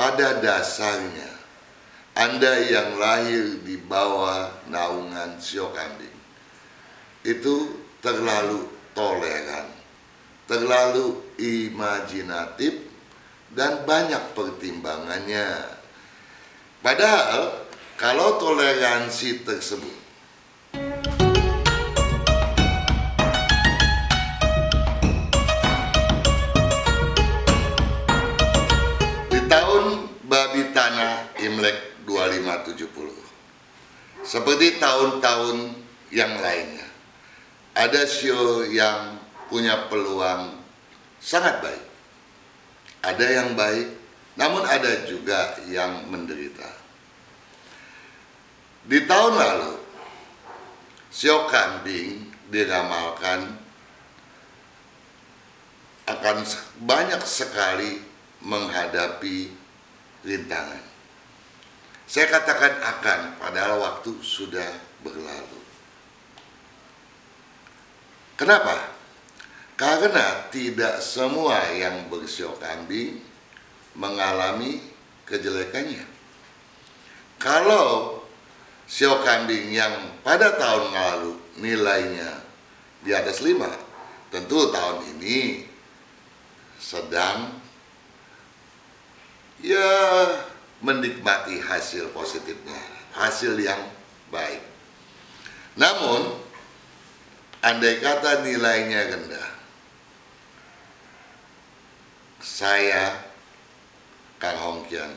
pada dasarnya Anda yang lahir di bawah naungan sio kambing itu terlalu toleran, terlalu imajinatif, dan banyak pertimbangannya. Padahal kalau toleransi tersebut seperti tahun-tahun yang lainnya. Ada show yang punya peluang sangat baik. Ada yang baik namun ada juga yang menderita. Di tahun lalu sio kambing diramalkan akan banyak sekali menghadapi rintangan. Saya katakan akan, padahal waktu sudah berlalu. Kenapa? Karena tidak semua yang bersio kambing mengalami kejelekannya. Kalau sio kambing yang pada tahun lalu nilainya di atas 5, tentu tahun ini sedang ya menikmati hasil positifnya, hasil yang baik. Namun, andai kata nilainya rendah, saya, Kang Hongkian,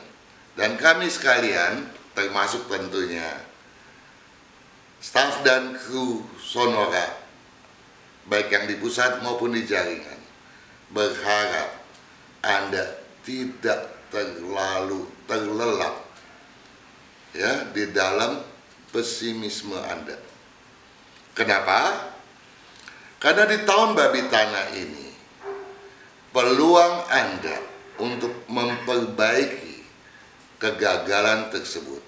dan kami sekalian, termasuk tentunya staf dan kru Sonora, baik yang di pusat maupun di jaringan, berharap Anda tidak terlalu terlelap ya di dalam pesimisme Anda. Kenapa? Karena di tahun babi tanah ini peluang Anda untuk memperbaiki kegagalan tersebut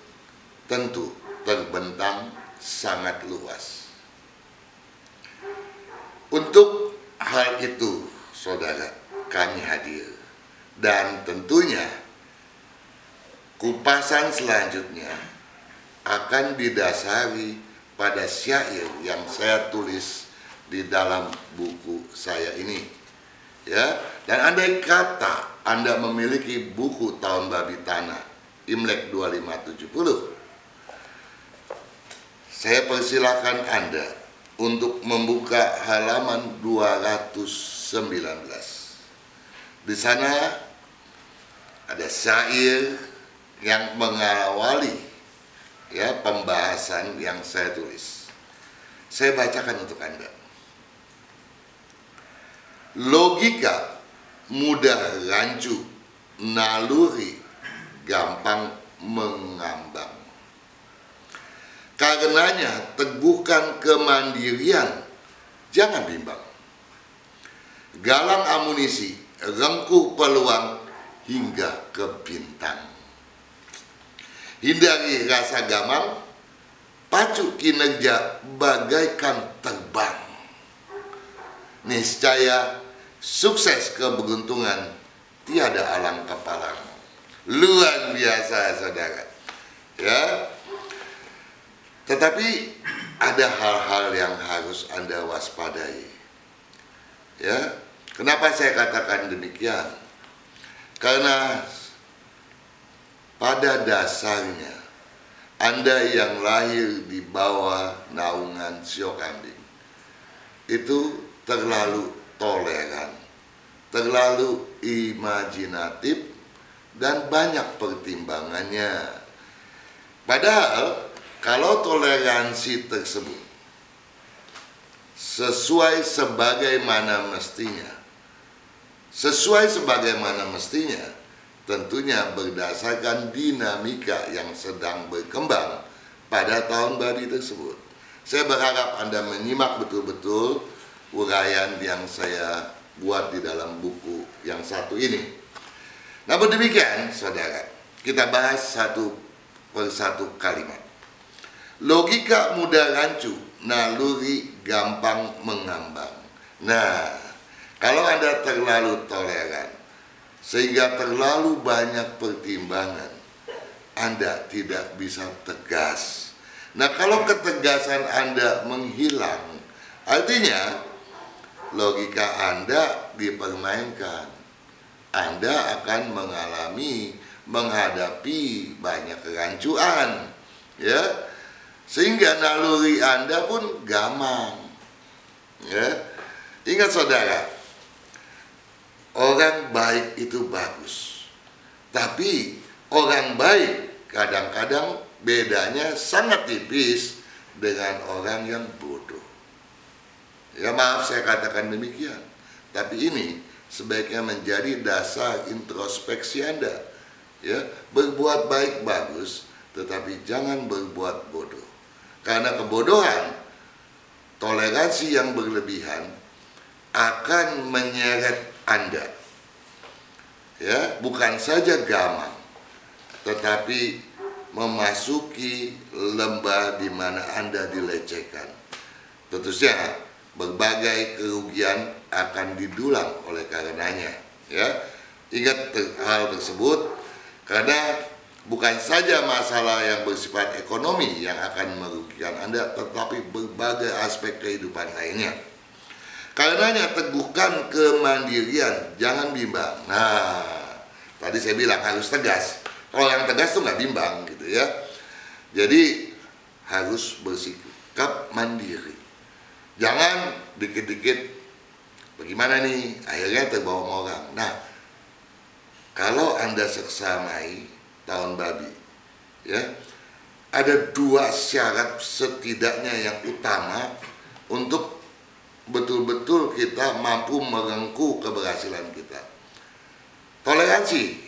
tentu terbentang sangat luas. Untuk hal itu, saudara, kami hadir. Dan tentunya kupasan selanjutnya akan didasari pada syair yang saya tulis di dalam buku saya ini. Ya, dan andai kata Anda memiliki buku tahun babi tanah Imlek 2570 saya persilakan Anda untuk membuka halaman 219. Di sana ada syair yang mengawali ya pembahasan yang saya tulis. Saya bacakan untuk Anda. Logika mudah rancu, naluri gampang mengambang. Karenanya teguhkan kemandirian, jangan bimbang. Galang amunisi, rengkuh peluang hingga ke bintang. Hindari rasa gamang, pacu kinerja bagaikan terbang. Niscaya sukses keberuntungan tiada alang kepala. Luar biasa saudara. Ya, tetapi ada hal-hal yang harus Anda waspadai. Ya, kenapa saya katakan demikian? Karena pada dasarnya Anda yang lahir di bawah naungan sio kambing itu terlalu toleran, terlalu imajinatif dan banyak pertimbangannya. Padahal kalau toleransi tersebut sesuai sebagaimana mestinya, sesuai sebagaimana mestinya, tentunya berdasarkan dinamika yang sedang berkembang pada tahun babi tersebut. Saya berharap Anda menyimak betul-betul uraian yang saya buat di dalam buku yang satu ini. Namun demikian, saudara, kita bahas satu persatu kalimat. Logika mudah rancu, naluri gampang mengambang. Nah, kalau Anda terlalu toleran, sehingga terlalu banyak pertimbangan Anda tidak bisa tegas. Nah, kalau ketegasan Anda menghilang, artinya logika Anda dipermainkan. Anda akan mengalami menghadapi banyak kerancuan, ya. Sehingga naluri Anda pun gamang. Ya. Ingat saudara, orang baik itu bagus. Tapi orang baik kadang-kadang bedanya sangat tipis dengan orang yang bodoh. Ya maaf saya katakan demikian. Tapi ini sebaiknya menjadi dasar introspeksi Anda. Ya, berbuat baik bagus, tetapi jangan berbuat bodoh. Karena kebodohan, toleransi yang berlebihan akan menyeret Anda. Ya, bukan saja gamang, tetapi memasuki lembah di mana Anda dilecehkan. Tentu saja berbagai kerugian akan didulang oleh karenanya. Ya, ingat hal tersebut karena bukan saja masalah yang bersifat ekonomi yang akan merugikan Anda, tetapi berbagai aspek kehidupan lainnya. Karenanya teguhkan kemandirian, jangan bimbang. Nah, tadi saya bilang harus tegas. Kalau yang tegas tuh nggak bimbang gitu ya. Jadi harus bersikap mandiri. Jangan dikit-dikit bagaimana nih akhirnya terbawa orang. Nah, kalau Anda seksamai tahun babi, ya, ada dua syarat setidaknya yang utama untuk betul-betul kita mampu merengkuh keberhasilan kita. Toleransi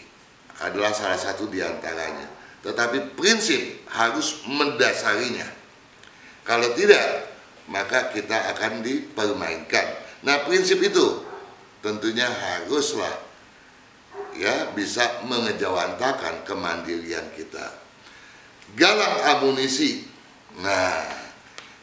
adalah salah satu di antaranya, tetapi prinsip harus mendasarinya. Kalau tidak, maka kita akan dipermainkan. Nah, prinsip itu tentunya haruslah ya bisa mengejawantakan kemandirian kita. Galang amunisi. Nah,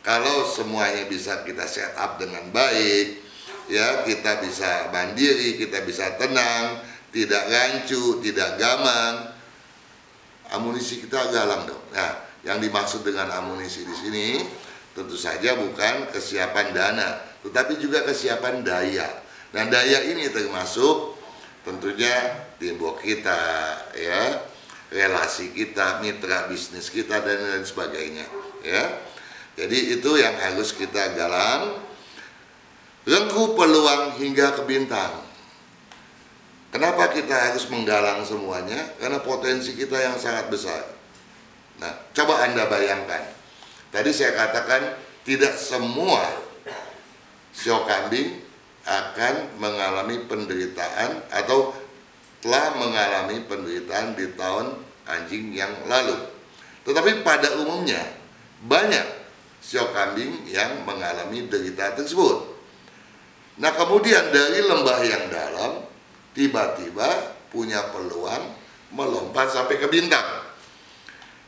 kalau semuanya bisa kita set up dengan baik, ya kita bisa mandiri, kita bisa tenang, tidak rancu, tidak gamang. Amunisi kita galang dong. Nah, yang dimaksud dengan amunisi di sini tentu saja bukan kesiapan dana, tetapi juga kesiapan daya. Nah, daya ini termasuk tentunya timbuk kita, ya, relasi kita, mitra bisnis kita dan lain sebagainya, ya. Jadi itu yang harus kita galang. Rengkuh peluang hingga ke bintang. Kenapa kita harus menggalang semuanya? Karena potensi kita yang sangat besar. Nah, coba Anda bayangkan Tadi saya katakan tidak semua sio kambing akan mengalami penderitaan atau telah mengalami penderitaan di tahun anjing yang lalu. Tetapi pada umumnya banyak sio kambing yang mengalami derita tersebut. Nah kemudian dari lembah yang dalam tiba-tiba punya peluang melompat sampai ke bintang.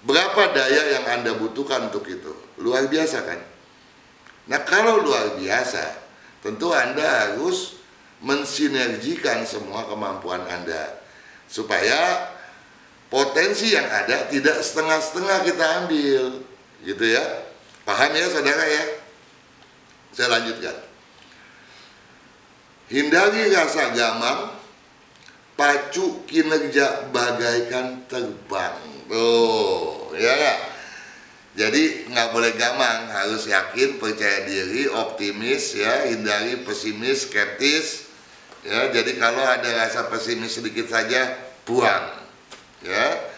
Berapa daya yang Anda butuhkan untuk itu? Luar biasa kan? Nah kalau luar biasa, tentu Anda harus mensinergikan semua kemampuan Anda. Supaya potensi yang ada tidak setengah-setengah kita ambil. Gitu ya. Paham ya saudara ya? Saya lanjutkan. Hindari rasa gamang, pacu kinerja bagaikan terbang. Oh, ya gak? Jadi nggak boleh gamang, harus yakin, percaya diri, optimis ya, hindari pesimis, skeptis. Ya, jadi kalau ada rasa pesimis sedikit saja, buang. Ya.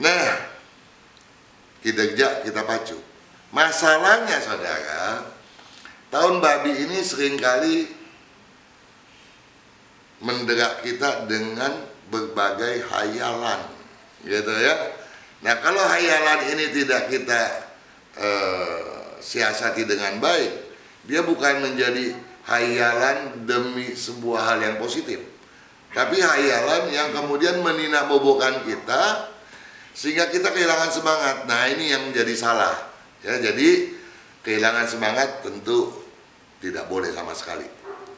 Nah, kinerja kita pacu. Masalahnya saudara, tahun babi ini sering kali menderak kita dengan berbagai hayalan gitu ya. Nah kalau hayalan ini tidak kita uh, siasati dengan baik dia bukan menjadi hayalan demi sebuah hal yang positif tapi hayalan yang kemudian meninabobokan kita sehingga kita kehilangan semangat. Nah ini yang menjadi salah ya jadi kehilangan semangat tentu tidak boleh sama sekali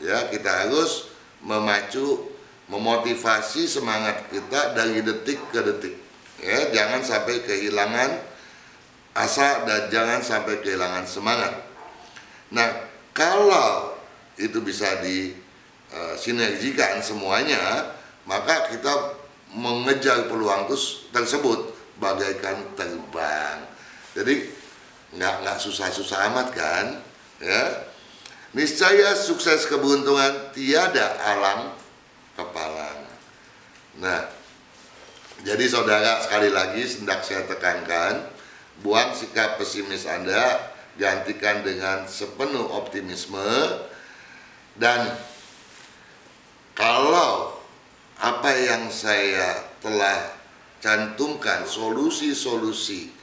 ya kita harus memacu memotivasi semangat kita dari detik ke detik. Ya, jangan sampai kehilangan asa dan jangan sampai kehilangan semangat. Nah, kalau itu bisa disinergikan semuanya, maka kita mengejar peluang tersebut bagaikan terbang. Jadi nggak nggak susah-susah amat kan, ya. Niscaya sukses keberuntungan tiada alang kepalang. Nah, jadi saudara sekali lagi hendak saya tekankan, buang sikap pesimis Anda, gantikan dengan sepenuh optimisme dan kalau apa yang saya telah cantumkan solusi-solusi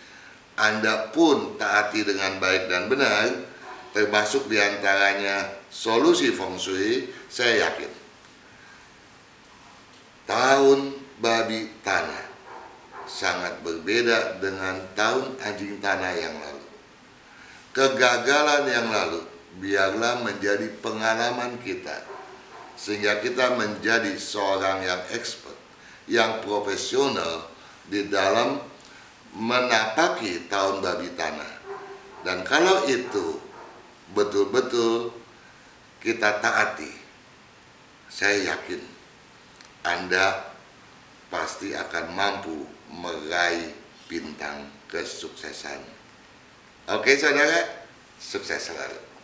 Anda pun taati dengan baik dan benar termasuk di antaranya solusi feng shui saya yakin tahun babi tanah sangat berbeda dengan tahun anjing tanah yang lalu. Kegagalan yang lalu biarlah menjadi pengalaman kita sehingga kita menjadi seorang yang expert, yang profesional di dalam menapaki tahun babi tanah. Dan kalau itu betul-betul kita taati, saya yakin Anda pasti akan mampu meraih bintang kesuksesan. Oke saudara, sukses selalu.